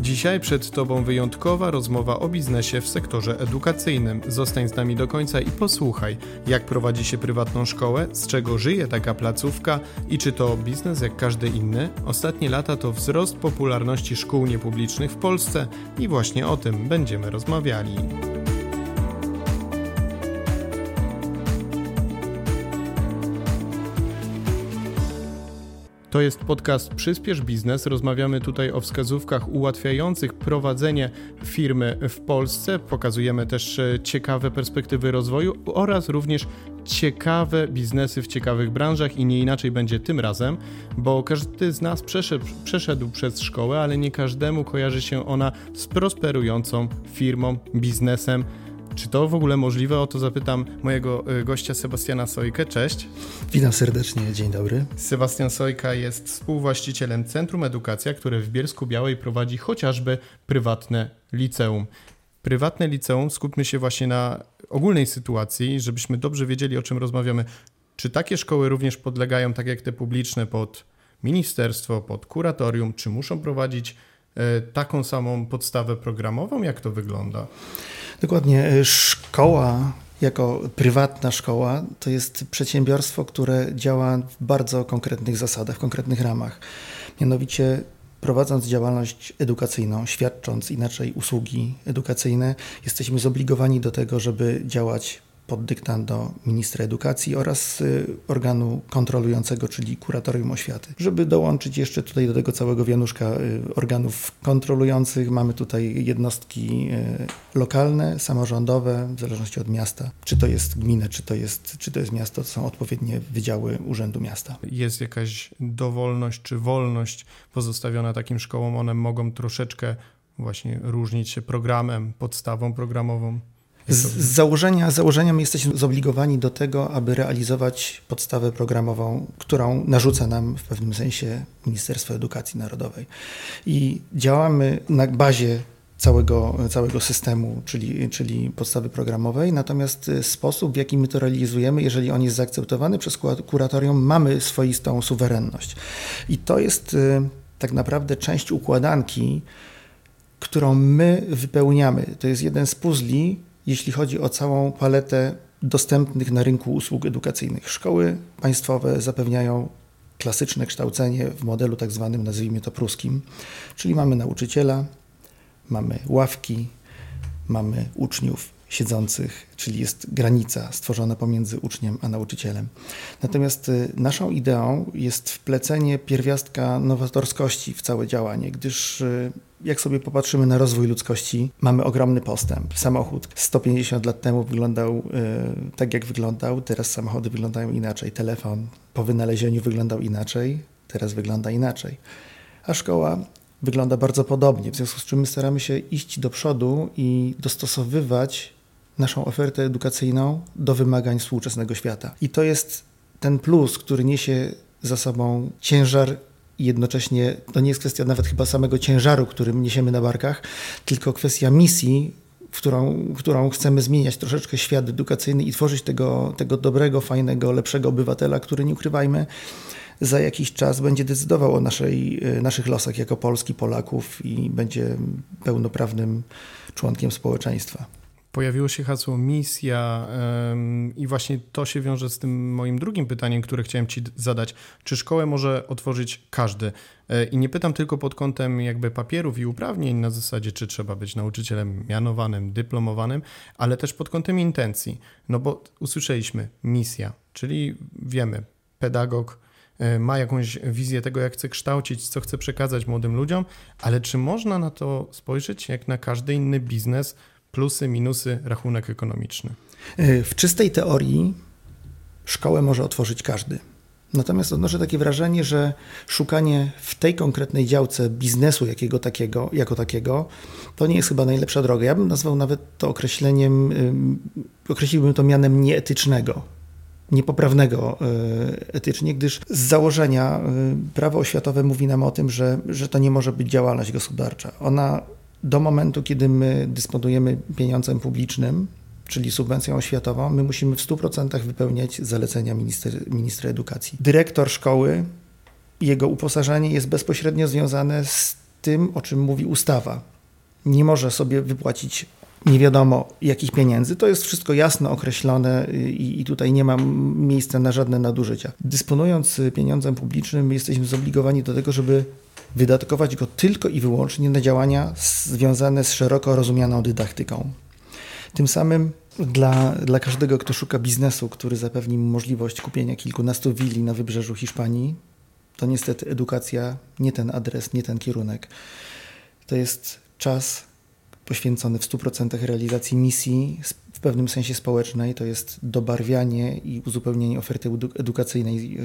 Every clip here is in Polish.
Dzisiaj przed Tobą wyjątkowa rozmowa o biznesie w sektorze edukacyjnym. Zostań z nami do końca i posłuchaj, jak prowadzi się prywatną szkołę, z czego żyje taka placówka i czy to biznes jak każdy inny. Ostatnie lata to wzrost popularności szkół niepublicznych w Polsce i właśnie o tym będziemy rozmawiali. To jest podcast Przyspiesz Biznes. Rozmawiamy tutaj o wskazówkach ułatwiających prowadzenie firmy w Polsce. Pokazujemy też e, ciekawe perspektywy rozwoju oraz również ciekawe biznesy w ciekawych branżach i nie inaczej będzie tym razem, bo każdy z nas przeszedł, przeszedł przez szkołę, ale nie każdemu kojarzy się ona z prosperującą firmą, biznesem czy to w ogóle możliwe? O to zapytam mojego y, gościa Sebastiana Sojkę. Cześć. Witam serdecznie, dzień dobry. Sebastian Sojka jest współwłaścicielem Centrum Edukacja, które w Bielsku Białej prowadzi chociażby prywatne liceum. Prywatne liceum, skupmy się właśnie na ogólnej sytuacji, żebyśmy dobrze wiedzieli, o czym rozmawiamy. Czy takie szkoły również podlegają, tak jak te publiczne, pod ministerstwo, pod kuratorium? Czy muszą prowadzić taką samą podstawę programową? Jak to wygląda? Dokładnie. E, szkoła jako prywatna szkoła to jest przedsiębiorstwo, które działa w bardzo konkretnych zasadach, w konkretnych ramach. Mianowicie prowadząc działalność edukacyjną, świadcząc inaczej usługi edukacyjne, jesteśmy zobligowani do tego, żeby działać pod dyktando ministra edukacji oraz y, organu kontrolującego, czyli kuratorium oświaty. Żeby dołączyć jeszcze tutaj do tego całego wianuszka y, organów kontrolujących, mamy tutaj jednostki y, lokalne, samorządowe, w zależności od miasta. Czy to jest gmina, czy to jest, czy to jest miasto, to są odpowiednie wydziały Urzędu Miasta. Jest jakaś dowolność czy wolność pozostawiona takim szkołom, one mogą troszeczkę właśnie różnić się programem, podstawą programową. Z, z założenia, założenia my jesteśmy zobligowani do tego, aby realizować podstawę programową, którą narzuca nam w pewnym sensie Ministerstwo Edukacji Narodowej. I działamy na bazie całego, całego systemu, czyli, czyli podstawy programowej, natomiast sposób, w jaki my to realizujemy, jeżeli on jest zaakceptowany przez kuratorium, mamy swoistą suwerenność. I to jest y, tak naprawdę część układanki, którą my wypełniamy. To jest jeden z puzli, jeśli chodzi o całą paletę dostępnych na rynku usług edukacyjnych. Szkoły państwowe zapewniają klasyczne kształcenie w modelu tak zwanym, nazwijmy to pruskim, czyli mamy nauczyciela, mamy ławki, mamy uczniów siedzących, czyli jest granica stworzona pomiędzy uczniem a nauczycielem. Natomiast y, naszą ideą jest wplecenie pierwiastka nowatorskości w całe działanie, gdyż y, jak sobie popatrzymy na rozwój ludzkości, mamy ogromny postęp. Samochód 150 lat temu wyglądał y, tak, jak wyglądał, teraz samochody wyglądają inaczej. Telefon po wynalezieniu wyglądał inaczej, teraz wygląda inaczej. A szkoła wygląda bardzo podobnie, w związku z czym my staramy się iść do przodu i dostosowywać naszą ofertę edukacyjną do wymagań współczesnego świata. I to jest ten plus, który niesie za sobą ciężar i jednocześnie to nie jest kwestia nawet chyba samego ciężaru, który niesiemy na barkach, tylko kwestia misji, którą, którą chcemy zmieniać troszeczkę świat edukacyjny i tworzyć tego, tego dobrego, fajnego, lepszego obywatela, który nie ukrywajmy, za jakiś czas będzie decydował o naszej, naszych losach jako Polski, Polaków i będzie pełnoprawnym członkiem społeczeństwa pojawiło się hasło misja i właśnie to się wiąże z tym moim drugim pytaniem, które chciałem Ci zadać. Czy szkołę może otworzyć każdy? E, I nie pytam tylko pod kątem jakby papierów i uprawnień na zasadzie, czy trzeba być nauczycielem mianowanym, dyplomowanym, ale też pod kątem intencji. No bo usłyszeliśmy misja, czyli wiemy, pedagog e, ma jakąś wizję tego, jak chce kształcić, co chce przekazać młodym ludziom, ale czy można na to spojrzeć jak na każdy inny biznes, plusy, minusy, rachunek ekonomiczny. E, w czystej teorii szkołę może otworzyć każdy. Natomiast odnoszę takie wrażenie, że szukanie w tej konkretnej działce biznesu jakiego takiego, jako takiego, to nie jest chyba najlepsza droga. Ja bym nazwał nawet to określeniem, określiłbym to mianem nieetycznego, niepoprawnego e, etycznie, gdyż z założenia e, prawo oświatowe mówi nam o tym, że, że to nie może być działalność gospodarcza. Ona do momentu, kiedy my dysponujemy pieniądzem publicznym, czyli subwencją oświatową, my musimy w 100% wypełniać zalecenia minister, ministra edukacji. Dyrektor szkoły, jego uposażenie jest bezpośrednio związane z tym, o czym mówi ustawa. Nie może sobie wypłacić nie wiadomo jakich pieniędzy. To jest wszystko jasno określone i, i, tutaj nie ma miejsca na żadne nadużycia. Dysponując pieniądzem publicznym, jesteśmy zobligowani do tego, żeby wydatkować go tylko i wyłącznie na działania związane z szeroko rozumianą dydaktyką. Tym samym dla, dla każdego, kto szuka biznesu, który zapewni mu możliwość kupienia kilkunastu willi na wybrzeżu Hiszpanii, to niestety edukacja nie ten adres, nie ten kierunek. To jest czas poświęcony w 100% realizacji misji w pewnym sensie społecznej, to jest dobarwianie i uzupełnienie oferty edukacyjnej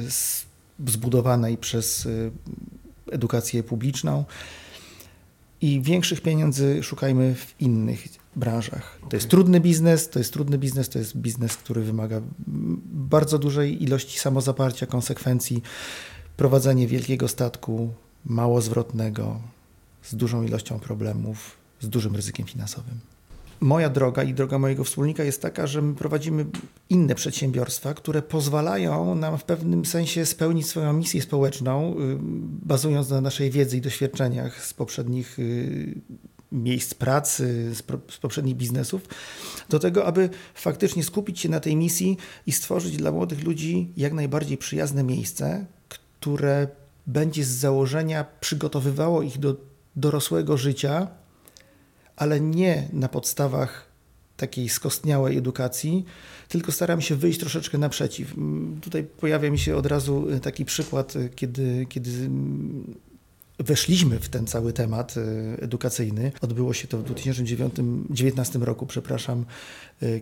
zbudowanej przez y, edukację publiczną. I większych pieniędzy szukajmy w innych branżach. To jest trudny biznes, to jest trudny biznes, to jest biznes, który wymaga bardzo dużej ilości samozaparcia, konsekwencji, prowadzenie wielkiego statku, mało zwrotnego, z dużą ilością problemów, z dużym ryzykiem finansowym. Moja droga i droga mojego wspólnika jest taka, że my prowadzimy inne przedsiębiorstwa, które pozwalają nam w pewnym sensie spełnić swoją misję społeczną, y, bazując na naszej wiedzy i doświadczeniach z poprzednich y, miejsc pracy, z, poprzednich biznesów, do tego, aby faktycznie skupić się na tej misji i stworzyć dla młodych ludzi jak najbardziej przyjazne miejsce, które będzie z założenia przygotowywało ich do dorosłego życia ale nie na podstawach takiej skostniałej edukacji, tylko staram się wyjść troszeczkę naprzeciw. Mm, tutaj pojawia mi się od razu y, taki przykład, y, kiedy, kiedy mm, weszliśmy w ten cały temat y, edukacyjny. Odbyło się to w 2019 roku, przepraszam,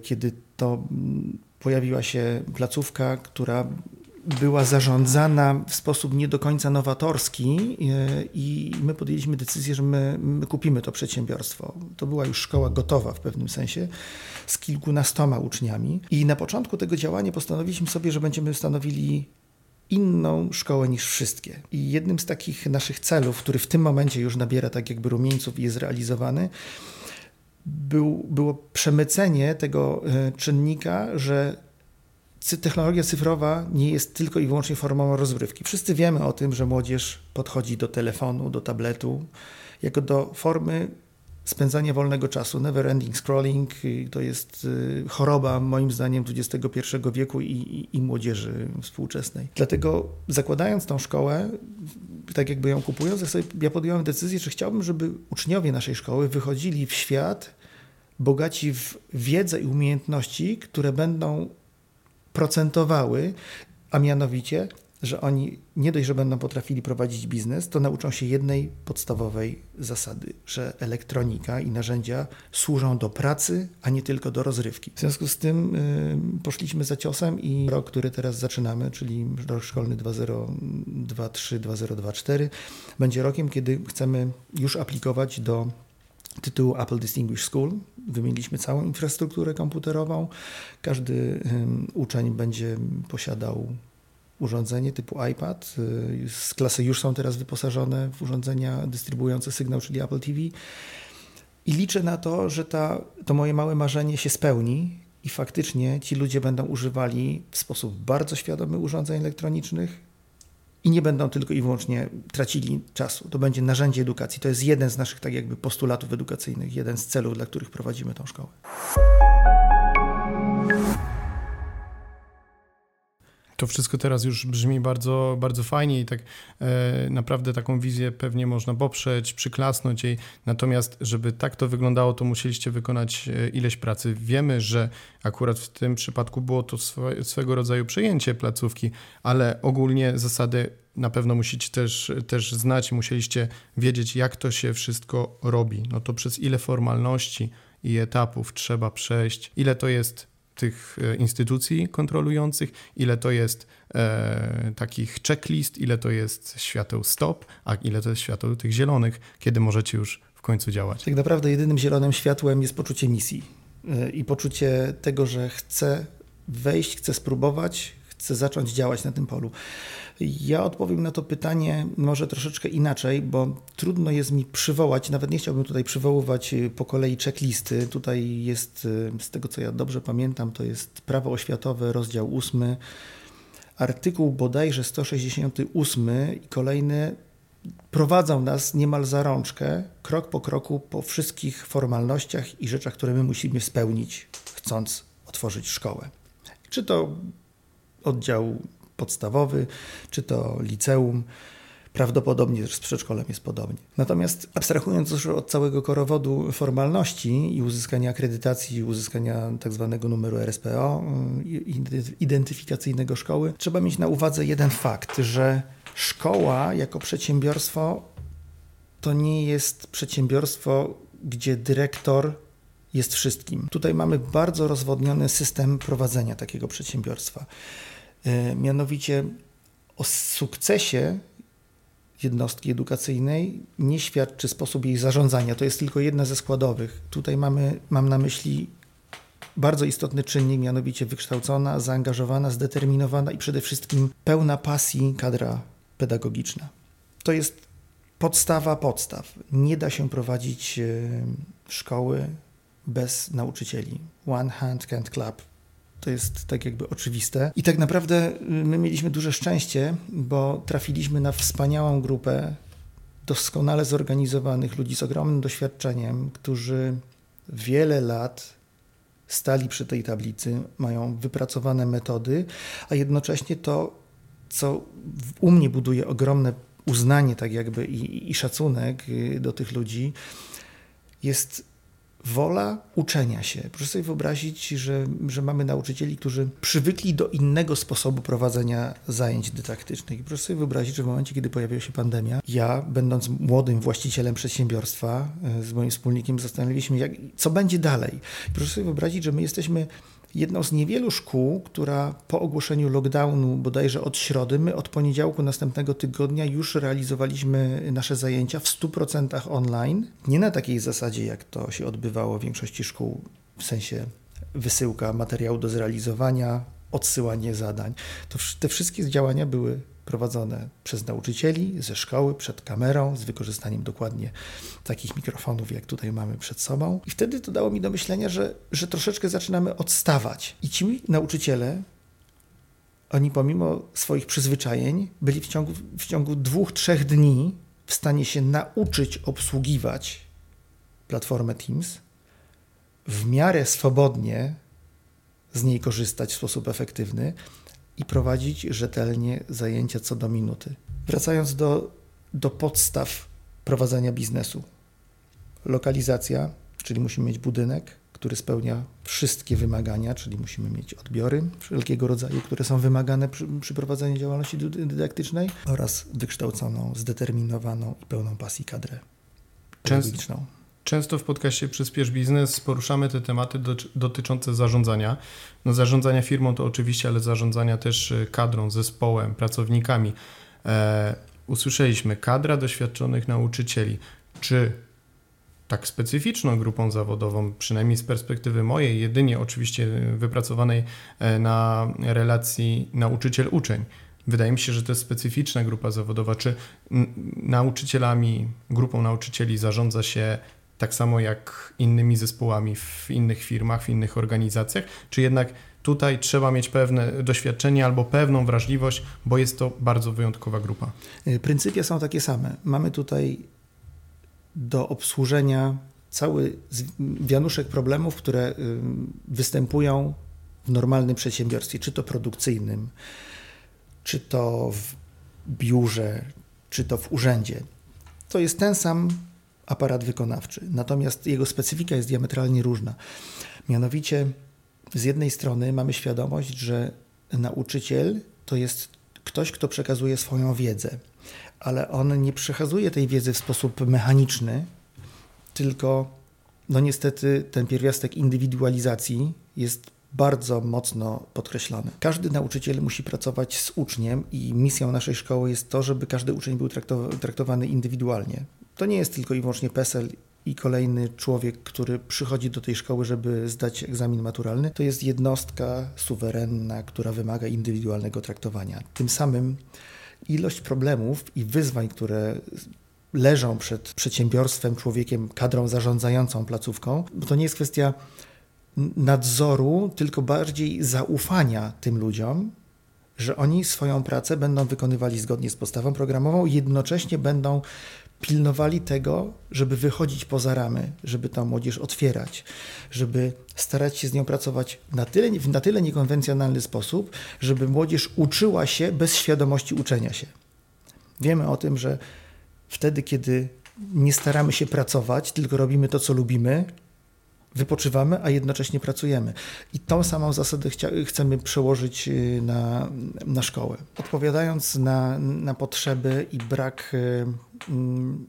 kiedy to mm, pojawiła się placówka, która była zarządzana w sposób nie do końca nowatorski e, i my podjęliśmy decyzję, że my, my, kupimy to przedsiębiorstwo. To była już szkoła gotowa w pewnym sensie, z kilkunastoma uczniami. I na początku tego działania postanowiliśmy sobie, że będziemy stanowili inną szkołę niż wszystkie. I jednym z takich naszych celów, który w tym momencie już nabiera tak jakby rumieńców i jest realizowany, był, było przemycenie tego e, czynnika, że technologia cyfrowa nie jest tylko i wyłącznie formą rozrywki. Wszyscy wiemy o tym, że młodzież podchodzi do telefonu, do tabletu, jako do formy spędzania wolnego czasu. Never ending scrolling to jest y, choroba, moim zdaniem, XXI wieku i, i, i młodzieży współczesnej. Dlatego zakładając tą szkołę, tak jakby ją kupując, ja, sobie, ja podjąłem decyzję, że chciałbym, żeby uczniowie naszej szkoły wychodzili w świat bogaci w wiedzę i umiejętności, które będą procentowały, a mianowicie, że oni nie dość, że będą potrafili prowadzić biznes, to nauczą się jednej podstawowej zasady, że elektronika i narzędzia służą do pracy, a nie tylko do rozrywki. W związku z tym y, poszliśmy za ciosem i rok, który teraz zaczynamy, czyli rok szkolny 2023-2024, będzie rokiem, kiedy chcemy już aplikować do tytułu Apple Distinguished School. Wymieniliśmy całą infrastrukturę komputerową. Każdy uczeń będzie posiadał urządzenie typu iPad. Y, z klasy już są teraz wyposażone w urządzenia dystrybuujące sygnał, czyli Apple TV. I liczę na to, że ta, to moje małe marzenie się spełni i faktycznie ci ludzie będą używali w sposób bardzo świadomy urządzeń elektronicznych, i nie będą tylko i wyłącznie tracili czasu. To będzie narzędzie edukacji. To jest jeden z naszych tak jakby postulatów edukacyjnych, jeden z celów, dla których prowadzimy tą szkołę. To wszystko teraz już brzmi bardzo, bardzo fajnie i tak e, naprawdę taką wizję pewnie można poprzeć, przyklasnąć jej. Natomiast, żeby tak to wyglądało, to musieliście wykonać e, ileś pracy. Wiemy, że akurat w tym przypadku było to swe, swego rodzaju przejęcie placówki, ale ogólnie zasady na pewno musicie też, też znać, musieliście wiedzieć, jak to się wszystko robi. No to przez ile formalności i etapów trzeba przejść, ile to jest tych e, instytucji kontrolujących, ile to jest e, takich checklist, ile to jest świateł stop, a ile to jest świateł tych zielonych, kiedy możecie już w końcu działać. Tak naprawdę jedynym zielonym światłem jest poczucie misji e, i poczucie tego, że chcę wejść, chcę spróbować, chcę zacząć działać na tym polu. Ja odpowiem na to pytanie może troszeczkę inaczej, bo trudno jest mi przywołać, nawet nie chciałbym tutaj przywoływać y, po kolei checklisty. Tutaj jest, y, z tego co ja dobrze pamiętam, to jest prawo oświatowe, rozdział 8, artykuł bodajże 168 i kolejny prowadzą nas niemal za rączkę, krok po kroku, po wszystkich formalnościach i rzeczach, które my musimy spełnić, chcąc otworzyć szkołę. Czy to oddział podstawowy, czy to liceum. Prawdopodobnie też z przedszkolem jest podobnie. Natomiast abstrahując już od całego korowodu formalności i uzyskania akredytacji, uzyskania tak zwanego numeru RSPO, identyfikacyjnego szkoły, trzeba mieć na uwadze jeden fakt, że szkoła jako przedsiębiorstwo to nie jest przedsiębiorstwo, gdzie dyrektor jest wszystkim. Tutaj mamy bardzo rozwodniony system prowadzenia takiego przedsiębiorstwa. Y, mianowicie o sukcesie jednostki edukacyjnej nie świadczy sposób jej zarządzania. To jest tylko jedna ze składowych. Tutaj mamy, mam na myśli bardzo istotny czynnik, mianowicie wykształcona, zaangażowana, zdeterminowana i przede wszystkim pełna pasji kadra pedagogiczna. To jest podstawa podstaw. Nie da się prowadzić e, szkoły bez nauczycieli. One hand can't clap. To jest tak jakby oczywiste. I tak naprawdę y, my mieliśmy duże szczęście, bo trafiliśmy na wspaniałą grupę doskonale zorganizowanych ludzi z ogromnym doświadczeniem, którzy wiele lat stali przy tej tablicy, mają wypracowane metody, a jednocześnie to, co u mnie buduje ogromne uznanie, tak jakby i, i szacunek y, do tych ludzi, jest wola uczenia się. Proszę sobie wyobrazić, że, że mamy nauczycieli, którzy przywykli do innego sposobu prowadzenia zajęć dydaktycznych. Proszę sobie wyobrazić, że w momencie, kiedy pojawiła się pandemia, ja, będąc młodym właścicielem przedsiębiorstwa, e, z moim wspólnikiem zastanawialiśmy się, co będzie dalej. Proszę sobie wyobrazić, że my jesteśmy jedną z niewielu szkół, która po ogłoszeniu lockdownu bodajże od środy, my od poniedziałku następnego tygodnia już realizowaliśmy nasze zajęcia w 100% online. Nie na takiej zasadzie, jak to się odbywało w większości szkół, w sensie wysyłka materiału do zrealizowania, odsyłanie zadań. To, te wszystkie działania były prowadzone przez nauczycieli ze szkoły, przed kamerą, z wykorzystaniem dokładnie takich mikrofonów, jak tutaj mamy przed sobą. I wtedy to dało mi do myślenia, że, że troszeczkę zaczynamy odstawać. I ci nauczyciele, oni pomimo swoich przyzwyczajeń, byli w ciągu, w ciągu dwóch, trzech dni w stanie się nauczyć obsługiwać platformę Teams, w miarę swobodnie z niej korzystać w sposób efektywny, i prowadzić rzetelnie zajęcia co do minuty. Wracając do, do podstaw prowadzenia biznesu. Lokalizacja, czyli musimy mieć budynek, który spełnia wszystkie wymagania, czyli musimy mieć odbiory wszelkiego rodzaju, które są wymagane przy, przy prowadzeniu działalności dydaktycznej oraz wykształconą, zdeterminowaną i pełną pasji kadrę pedagogiczną. Często w podcaście Przyspiesz Biznes poruszamy te tematy dotyczące zarządzania. No zarządzania firmą to oczywiście, ale zarządzania też y, kadrą, zespołem, pracownikami. E, usłyszeliśmy kadra doświadczonych nauczycieli. Czy tak specyficzną grupą zawodową, przynajmniej z perspektywy mojej, jedynie oczywiście wypracowanej e, na relacji nauczyciel-uczeń. Wydaje mi się, że to jest specyficzna grupa zawodowa. Czy nauczycielami, grupą nauczycieli zarządza się tak samo jak innymi zespołami w innych firmach, w innych organizacjach, czy jednak tutaj trzeba mieć pewne doświadczenie albo pewną wrażliwość, bo jest to bardzo wyjątkowa grupa? Y, pryncypia są takie same. Mamy tutaj do obsłużenia cały wianuszek problemów, które y, występują w normalnym przedsiębiorstwie, czy to produkcyjnym, czy to w biurze, czy to w urzędzie. To jest ten sam aparat wykonawczy. Natomiast jego specyfika jest diametralnie różna. Mianowicie, z jednej strony mamy świadomość, że nauczyciel to jest ktoś, kto przekazuje swoją wiedzę, ale on nie przekazuje tej wiedzy w sposób mechaniczny, tylko no niestety ten pierwiastek indywidualizacji jest bardzo mocno podkreślony. Każdy nauczyciel musi pracować z uczniem i misją naszej szkoły jest to, żeby każdy uczeń był traktowany indywidualnie. To nie jest tylko i wyłącznie PESEL i kolejny człowiek, który przychodzi do tej szkoły, żeby zdać egzamin maturalny. To jest jednostka suwerenna, która wymaga indywidualnego traktowania. Tym samym ilość problemów i wyzwań, które leżą przed przedsiębiorstwem, człowiekiem, kadrą zarządzającą placówką, bo to nie jest kwestia nadzoru, tylko bardziej zaufania tym ludziom, że oni swoją pracę będą wykonywali zgodnie z podstawą programową, jednocześnie będą pilnowali tego, żeby wychodzić poza ramy, żeby tą młodzież otwierać, żeby starać się z nią pracować na tyle, w na tyle niekonwencjonalny sposób, żeby młodzież uczyła się bez świadomości uczenia się. Wiemy o tym, że wtedy, kiedy nie staramy się pracować, tylko robimy to, co lubimy, wypoczywamy, a jednocześnie pracujemy. I tą samą zasadę chcemy przełożyć y, na, na szkołę. Odpowiadając na, na potrzeby i brak y, mm,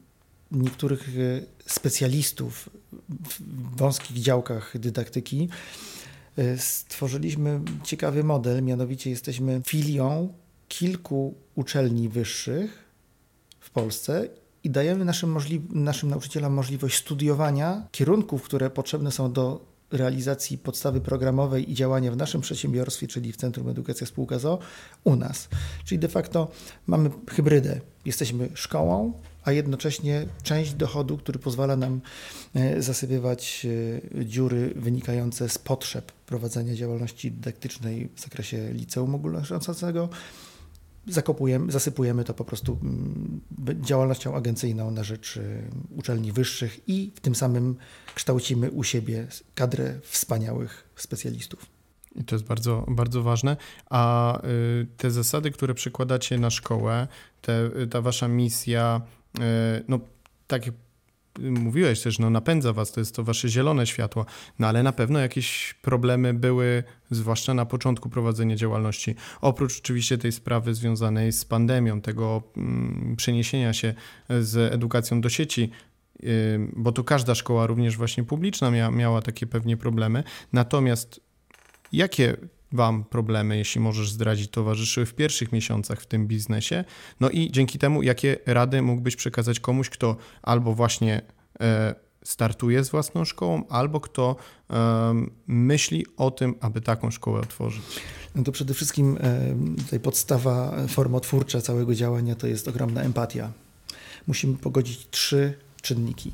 niektórych y, specjalistów w wąskich działkach dydaktyki, stworzyliśmy ciekawy model, mianowicie jesteśmy filią kilku uczelni wyższych w Polsce i dajemy naszym, naszym nauczycielom możliwość studiowania kierunków, które potrzebne są do realizacji podstawy programowej i działania w naszym przedsiębiorstwie, czyli w Centrum Edukacja Spółka ZO, u nas. Czyli de facto mamy hybrydę. Jesteśmy szkołą, a jednocześnie część dochodu, który pozwala nam e, zasypywać e, dziury wynikające z potrzeb prowadzenia działalności dydaktycznej w zakresie liceum ogólnokształcącego, zakopujemy, zasypujemy to po prostu mm, działalnością agencyjną na rzecz y, uczelni wyższych i w tym samym kształcimy u siebie kadrę wspaniałych specjalistów. I to jest bardzo, bardzo ważne. A y, te zasady, które przekładacie na szkołę, te, ta wasza misja, y, no tak jak mówiłeś też, no napędza was, to jest to wasze zielone światło, no ale na pewno jakieś problemy były, zwłaszcza na początku prowadzenia działalności. Oprócz oczywiście tej sprawy związanej z pandemią, tego mm, przeniesienia się z edukacją do sieci, yy, bo to każda szkoła, również właśnie publiczna, mia, miała takie pewnie problemy. Natomiast jakie Wam problemy, jeśli możesz zdradzić, towarzyszyły w pierwszych miesiącach w tym biznesie. No i dzięki temu, jakie rady mógłbyś przekazać komuś, kto albo właśnie e, startuje z własną szkołą, albo kto myśli o tym, aby taką szkołę otworzyć? No to przede wszystkim tutaj podstawa formotwórcza całego działania to jest ogromna empatia. Musimy pogodzić trzy czynniki.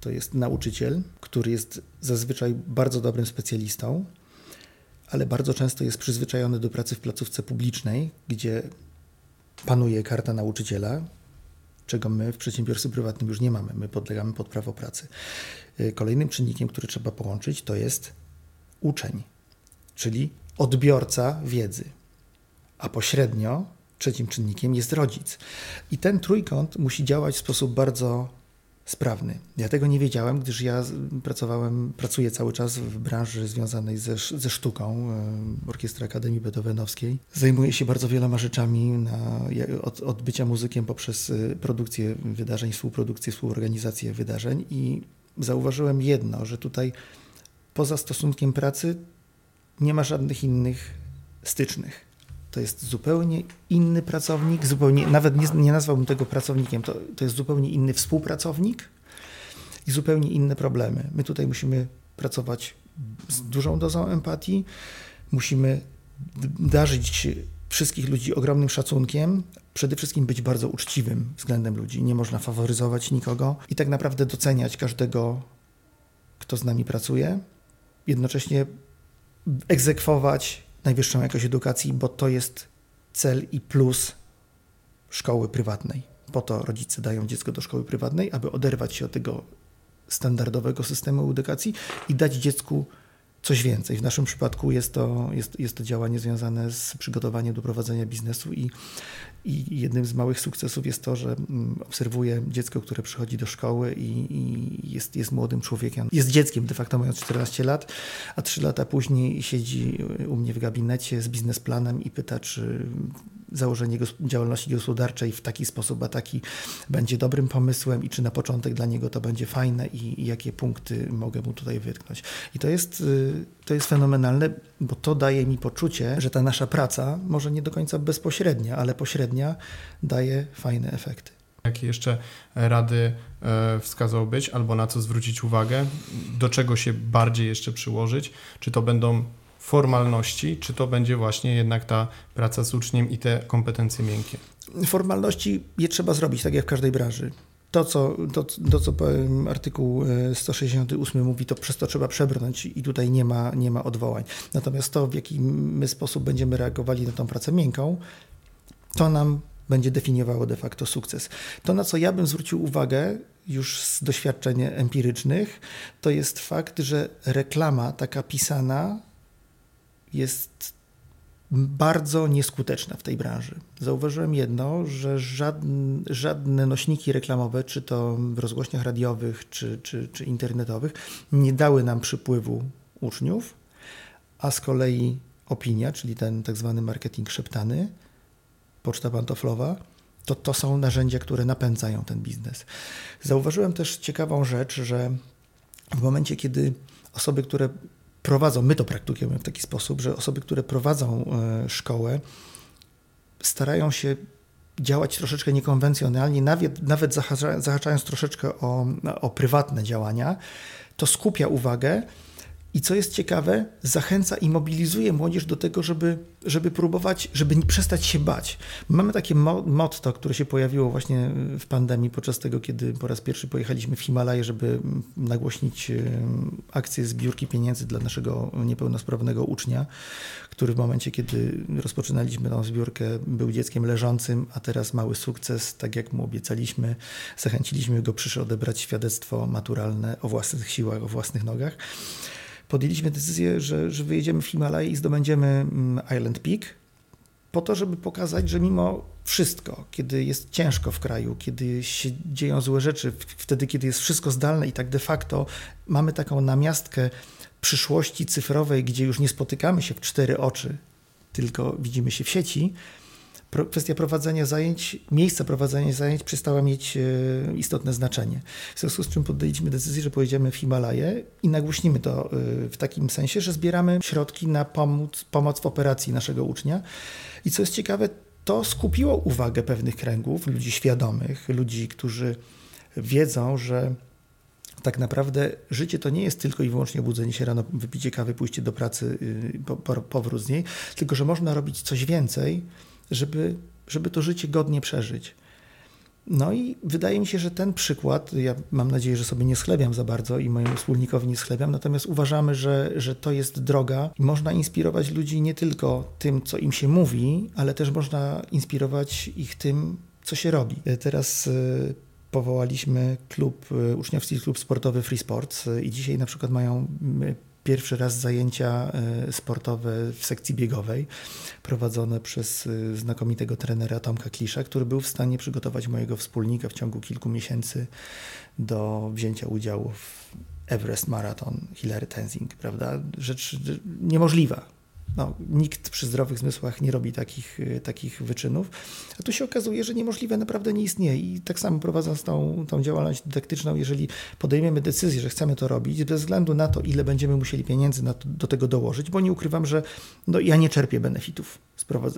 To jest nauczyciel, który jest zazwyczaj bardzo dobrym specjalistą, ale bardzo często jest przyzwyczajony do pracy w placówce publicznej, gdzie panuje karta nauczyciela, czego my w przedsiębiorstwie prywatnym już nie mamy. My podlegamy pod prawo pracy. Y, kolejnym czynnikiem, który trzeba połączyć, to jest uczeń, czyli odbiorca wiedzy. A pośrednio trzecim czynnikiem jest rodzic. I ten trójkąt musi działać w sposób bardzo sprawny. Ja tego nie wiedziałem, gdyż ja pracowałem, pracuję cały czas w branży związanej ze, ze sztuką, Orkiestra Akademii Beethovenowskiej. Zajmuję się bardzo wieloma rzeczami, na, od, od bycia muzykiem poprzez e, produkcję wydarzeń, współprodukcję, współorganizację wydarzeń i zauważyłem jedno, że tutaj poza stosunkiem pracy nie ma żadnych innych stycznych to jest zupełnie inny pracownik, zupełnie, nawet nie, nie nazwałbym tego pracownikiem, to, to jest zupełnie inny współpracownik i zupełnie inne problemy. My tutaj musimy pracować z dużą dozą empatii, musimy darzyć wszystkich ludzi ogromnym szacunkiem, przede wszystkim być bardzo uczciwym względem ludzi. Nie można faworyzować nikogo i tak naprawdę doceniać każdego, kto z nami pracuje, jednocześnie egzekwować najwyższą jakość edukacji, bo to jest cel i plus szkoły prywatnej. Po to rodzice dają dziecko do szkoły prywatnej, aby oderwać się od tego standardowego systemu edukacji i dać dziecku coś więcej. W naszym przypadku jest to, jest, jest to działanie związane z przygotowaniem do prowadzenia biznesu i, i jednym z małych sukcesów jest to, że mm, obserwuję dziecko, które przychodzi do szkoły i, i, jest, jest młodym człowiekiem. Jest dzieckiem de facto mając 14 lat, a 3 lata później siedzi u mnie w gabinecie z biznesplanem i pyta, czy założenie działalności gospodarczej w taki sposób, a taki będzie dobrym pomysłem i czy na początek dla niego to będzie fajne i, i jakie punkty mogę mu tutaj wytknąć. I to jest, y, to jest fenomenalne, bo to daje mi poczucie, że ta nasza praca, może nie do końca bezpośrednia, ale pośrednia, daje fajne efekty. Jakie jeszcze rady e, wskazałbyś, albo na co zwrócić uwagę, do czego się bardziej jeszcze przyłożyć? Czy to będą formalności, czy to będzie właśnie jednak ta praca z uczniem i te kompetencje miękkie? Formalności je trzeba zrobić, tak jak w każdej branży. to, co, to, to, co artykuł 168 e, mówi, to przez to trzeba przebrnąć i tutaj nie ma, nie ma odwołań. Natomiast to, w jaki my sposób będziemy reagowali na tą pracę miękką, to nam będzie definiowało de facto sukces. To, na co ja bym zwrócił uwagę już z doświadczeń empirycznych, to jest fakt, że reklama taka pisana jest bardzo nieskuteczna w tej branży. Zauważyłem jedno, że żadne, żadne nośniki reklamowe, czy to w rozgłośniach radiowych, czy, czy, czy internetowych, nie dały nam przypływu uczniów, a z kolei opinia, czyli ten tak zwany marketing szeptany, poczta pantoflowa, to to są narzędzia, które napędzają ten biznes. Zauważyłem też ciekawą rzecz, że w momencie, kiedy osoby, które prowadzą, my to praktykujemy w taki sposób, że osoby, które prowadzą e, szkołę, starają się działać troszeczkę niekonwencjonalnie, nawet, nawet zahaczając troszeczkę o, o prywatne działania, to skupia uwagę i co jest ciekawe, zachęca i mobilizuje młodzież do tego, żeby, żeby próbować, żeby nie przestać się bać. Mamy takie motto, które się pojawiło właśnie w pandemii, podczas tego, kiedy po raz pierwszy pojechaliśmy w Himalaje, żeby nagłośnić e, akcję zbiórki pieniędzy dla naszego niepełnosprawnego ucznia, który w momencie, kiedy rozpoczynaliśmy tą zbiórkę, był dzieckiem leżącym, a teraz mały sukces, tak jak mu obiecaliśmy. Zachęciliśmy go, przyszedł odebrać świadectwo maturalne o własnych siłach, o własnych nogach podjęliśmy decyzję, że, że wyjedziemy w Himalaje i zdobędziemy mm, Island Peak, po to, żeby pokazać, że mimo wszystko, kiedy jest ciężko w kraju, kiedy się dzieją złe rzeczy, wtedy, kiedy jest wszystko zdalne i tak de facto mamy taką namiastkę przyszłości cyfrowej, gdzie już nie spotykamy się w cztery oczy, tylko widzimy się w sieci, kwestia prowadzenia zajęć, miejsca prowadzenia zajęć przestała mieć e, istotne znaczenie. W związku z czym podjęliśmy decyzję, że pojedziemy w Himalaje i nagłośnimy to e, w takim sensie, że zbieramy środki na pomoc, pomoc w operacji naszego ucznia. I co jest ciekawe, to skupiło uwagę pewnych kręgów, ludzi świadomych, ludzi, którzy wiedzą, że tak naprawdę życie to nie jest tylko i wyłącznie obudzenie się rano, wypicie kawy, pójście do pracy, y, powrót z niej, tylko że można robić coś więcej, żeby, żeby to życie godnie przeżyć. No i wydaje mi się, że ten przykład, ja mam nadzieję, że sobie nie schlebiam za bardzo i mojemu wspólnikowi nie schlebiam, natomiast uważamy, że, że to jest droga można inspirować ludzi nie tylko tym, co im się mówi, ale też można inspirować ich tym, co się robi. Teraz e, powołaliśmy klub, e, uczniowski klub sportowy Free Sports i dzisiaj na przykład mają pierwszy raz zajęcia sportowe w sekcji biegowej, prowadzone przez znakomitego trenera Tomka Klisza, który był w stanie przygotować mojego wspólnika w ciągu kilku miesięcy do wzięcia udziału w Everest Marathon Hilary Tenzing, prawda? Rzecz niemożliwa no, nikt przy zdrowych zmysłach nie robi takich, y, takich wyczynów, a tu się okazuje, że niemożliwe naprawdę nie istnieje. I tak samo prowadząc tą, tą działalność dydaktyczną, jeżeli podejmiemy decyzję, że chcemy to robić, bez względu na to, ile będziemy musieli pieniędzy to, do tego dołożyć, bo nie ukrywam, że no, ja nie czerpię benefitów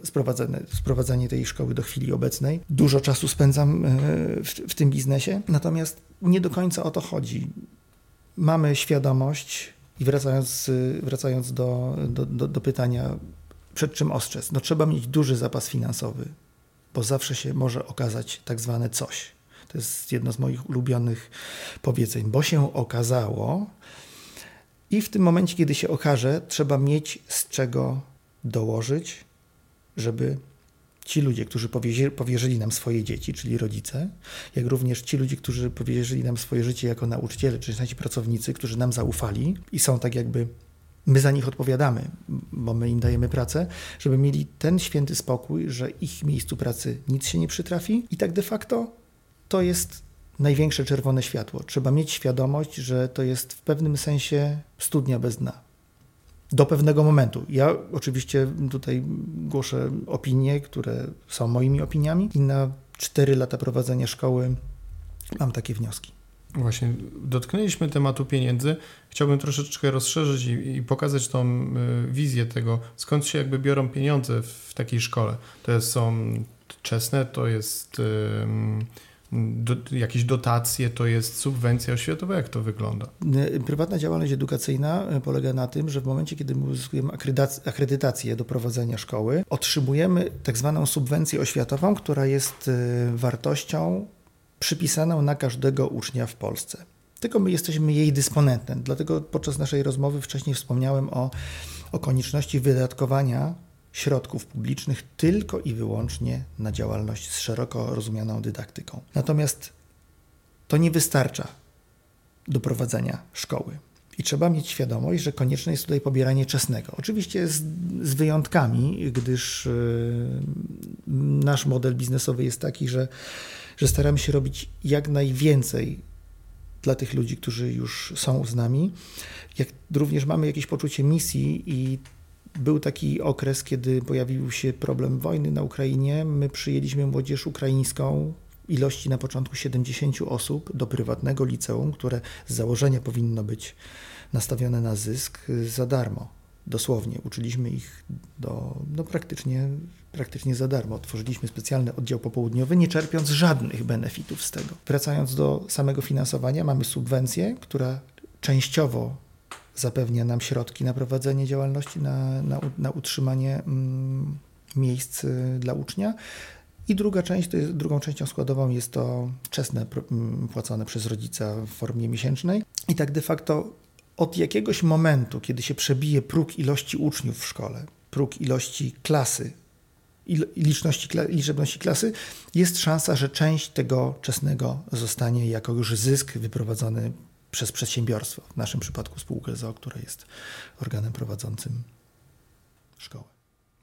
sprowadzenie, sprowadzenie tej szkoły do chwili obecnej. Dużo czasu spędzam y, w, w tym biznesie, natomiast nie do końca o to chodzi. Mamy świadomość, i wracając, wracając do, do, do, do pytania, przed czym ostrzec? No trzeba mieć duży zapas finansowy, bo zawsze się może okazać tak zwane coś. To jest jedno z moich ulubionych powiedzeń, bo się okazało i w tym momencie, kiedy się okaże, trzeba mieć z czego dołożyć, żeby ci ludzie, którzy powierzyli nam swoje dzieci, czyli rodzice, jak również ci ludzie, którzy powierzyli nam swoje życie jako nauczyciele, czy nasi pracownicy, którzy nam zaufali i są tak jakby my za nich odpowiadamy, bo my im dajemy pracę, żeby mieli ten święty spokój, że ich miejscu pracy nic się nie przytrafi i tak de facto to jest największe czerwone światło. Trzeba mieć świadomość, że to jest w pewnym sensie studnia bez dna do pewnego momentu. Ja oczywiście tutaj głoszę opinie, które są moimi opiniami i na 4 lata prowadzenia szkoły mam takie wnioski. Właśnie, dotknęliśmy tematu pieniędzy. Chciałbym troszeczkę rozszerzyć i, i, pokazać tą y, wizję tego, skąd się jakby biorą pieniądze w takiej szkole. To są czesne, to jest do, jakieś dotacje, to jest subwencja oświatowa, jak to wygląda? Prywatna działalność edukacyjna e, polega na tym, że w momencie, kiedy uzyskujemy akredytację do prowadzenia szkoły, otrzymujemy tak zwaną subwencję oświatową, która jest e, wartością przypisaną na każdego ucznia w Polsce. Tylko my jesteśmy jej dysponentem. Dlatego podczas naszej rozmowy wcześniej wspomniałem o, o konieczności wydatkowania środków publicznych tylko i wyłącznie na działalność z szeroko rozumianą dydaktyką. Natomiast to nie wystarcza do prowadzenia szkoły. I trzeba mieć świadomość, że konieczne jest tutaj pobieranie czesnego. Oczywiście z, z wyjątkami, gdyż yy, nasz model biznesowy jest taki, że, że staramy się robić jak najwięcej dla tych ludzi, którzy już są z nami. Jak również mamy jakieś poczucie misji i był taki okres, kiedy pojawił się problem wojny na Ukrainie. My przyjęliśmy młodzież ukraińską ilości na początku 70 osób do prywatnego liceum, które z założenia powinno być nastawione na zysk za darmo. Dosłownie uczyliśmy ich do, do praktycznie, praktycznie za darmo. Tworzyliśmy specjalny oddział popołudniowy, nie czerpiąc żadnych benefitów z tego. Wracając do samego finansowania, mamy subwencję, która częściowo zapewnia nam środki na prowadzenie działalności, na, na, na utrzymanie mm, miejsc y, dla ucznia. I druga część, to jest, drugą częścią składową jest to czesne mm, płacone przez rodzica w formie miesięcznej. I tak de facto od jakiegoś momentu, kiedy się przebije próg ilości uczniów w szkole, próg ilości klasy, liczności, liczebności klasy, jest szansa, że część tego czesnego zostanie jako już zysk wyprowadzony przez przedsiębiorstwo, w naszym przypadku spółkę ZO, która jest organem prowadzącym szkołę.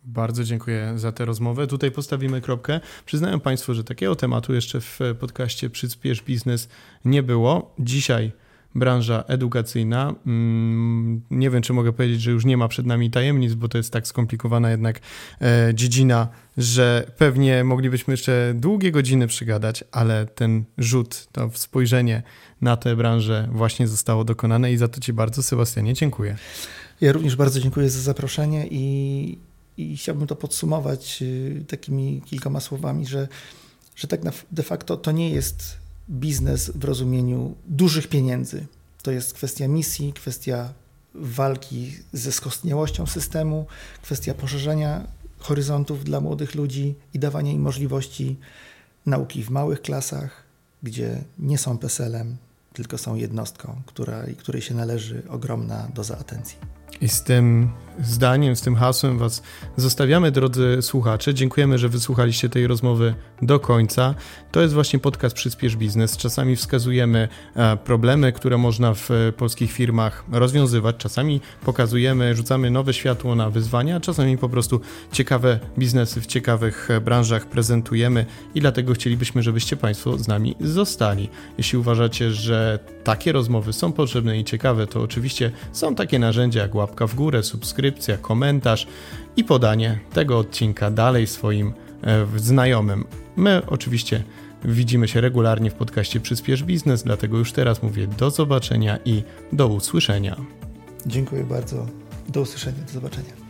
Bardzo dziękuję za tę rozmowę. Tutaj postawimy kropkę. Przyznaję Państwu, że takiego tematu jeszcze w podcaście Przyspiesz Biznes nie było. Dzisiaj branża edukacyjna. Mm, nie wiem, czy mogę powiedzieć, że już nie ma przed nami tajemnic, bo to jest tak skomplikowana jednak e, dziedzina, że pewnie moglibyśmy jeszcze długie godziny przygadać, ale ten rzut, to spojrzenie na tę branżę właśnie zostało dokonane i za to Ci bardzo, Sebastianie, dziękuję. Ja również bardzo dziękuję za zaproszenie i, i chciałbym to podsumować y, takimi kilkoma słowami, że, że tak de facto to nie jest biznes w rozumieniu dużych pieniędzy. To jest kwestia misji, kwestia walki ze skostniałością systemu, kwestia poszerzania horyzontów dla młodych ludzi i dawania im możliwości nauki w małych klasach, gdzie nie są PESEL-em, tylko są jednostką, która, której się należy ogromna doza atencji. I z tym zdaniem, z tym hasłem Was zostawiamy, drodzy słuchacze. Dziękujemy, że wysłuchaliście tej rozmowy do końca. To jest właśnie podcast Przyspiesz Biznes. Czasami wskazujemy e, problemy, które można w e, polskich firmach rozwiązywać. Czasami pokazujemy, rzucamy nowe światło na wyzwania, czasami po prostu ciekawe biznesy w ciekawych e, branżach prezentujemy i dlatego chcielibyśmy, żebyście Państwo z nami zostali. Jeśli uważacie, że takie rozmowy są potrzebne i ciekawe, to oczywiście są takie narzędzia jak łapka w górę, subskrypcja, komentarz i podanie tego odcinka dalej swoim e, znajomym. My oczywiście widzimy się regularnie w podcaście Przyspiesz Biznes, dlatego już teraz mówię do zobaczenia i do usłyszenia. Dziękuję bardzo. Do usłyszenia, do zobaczenia.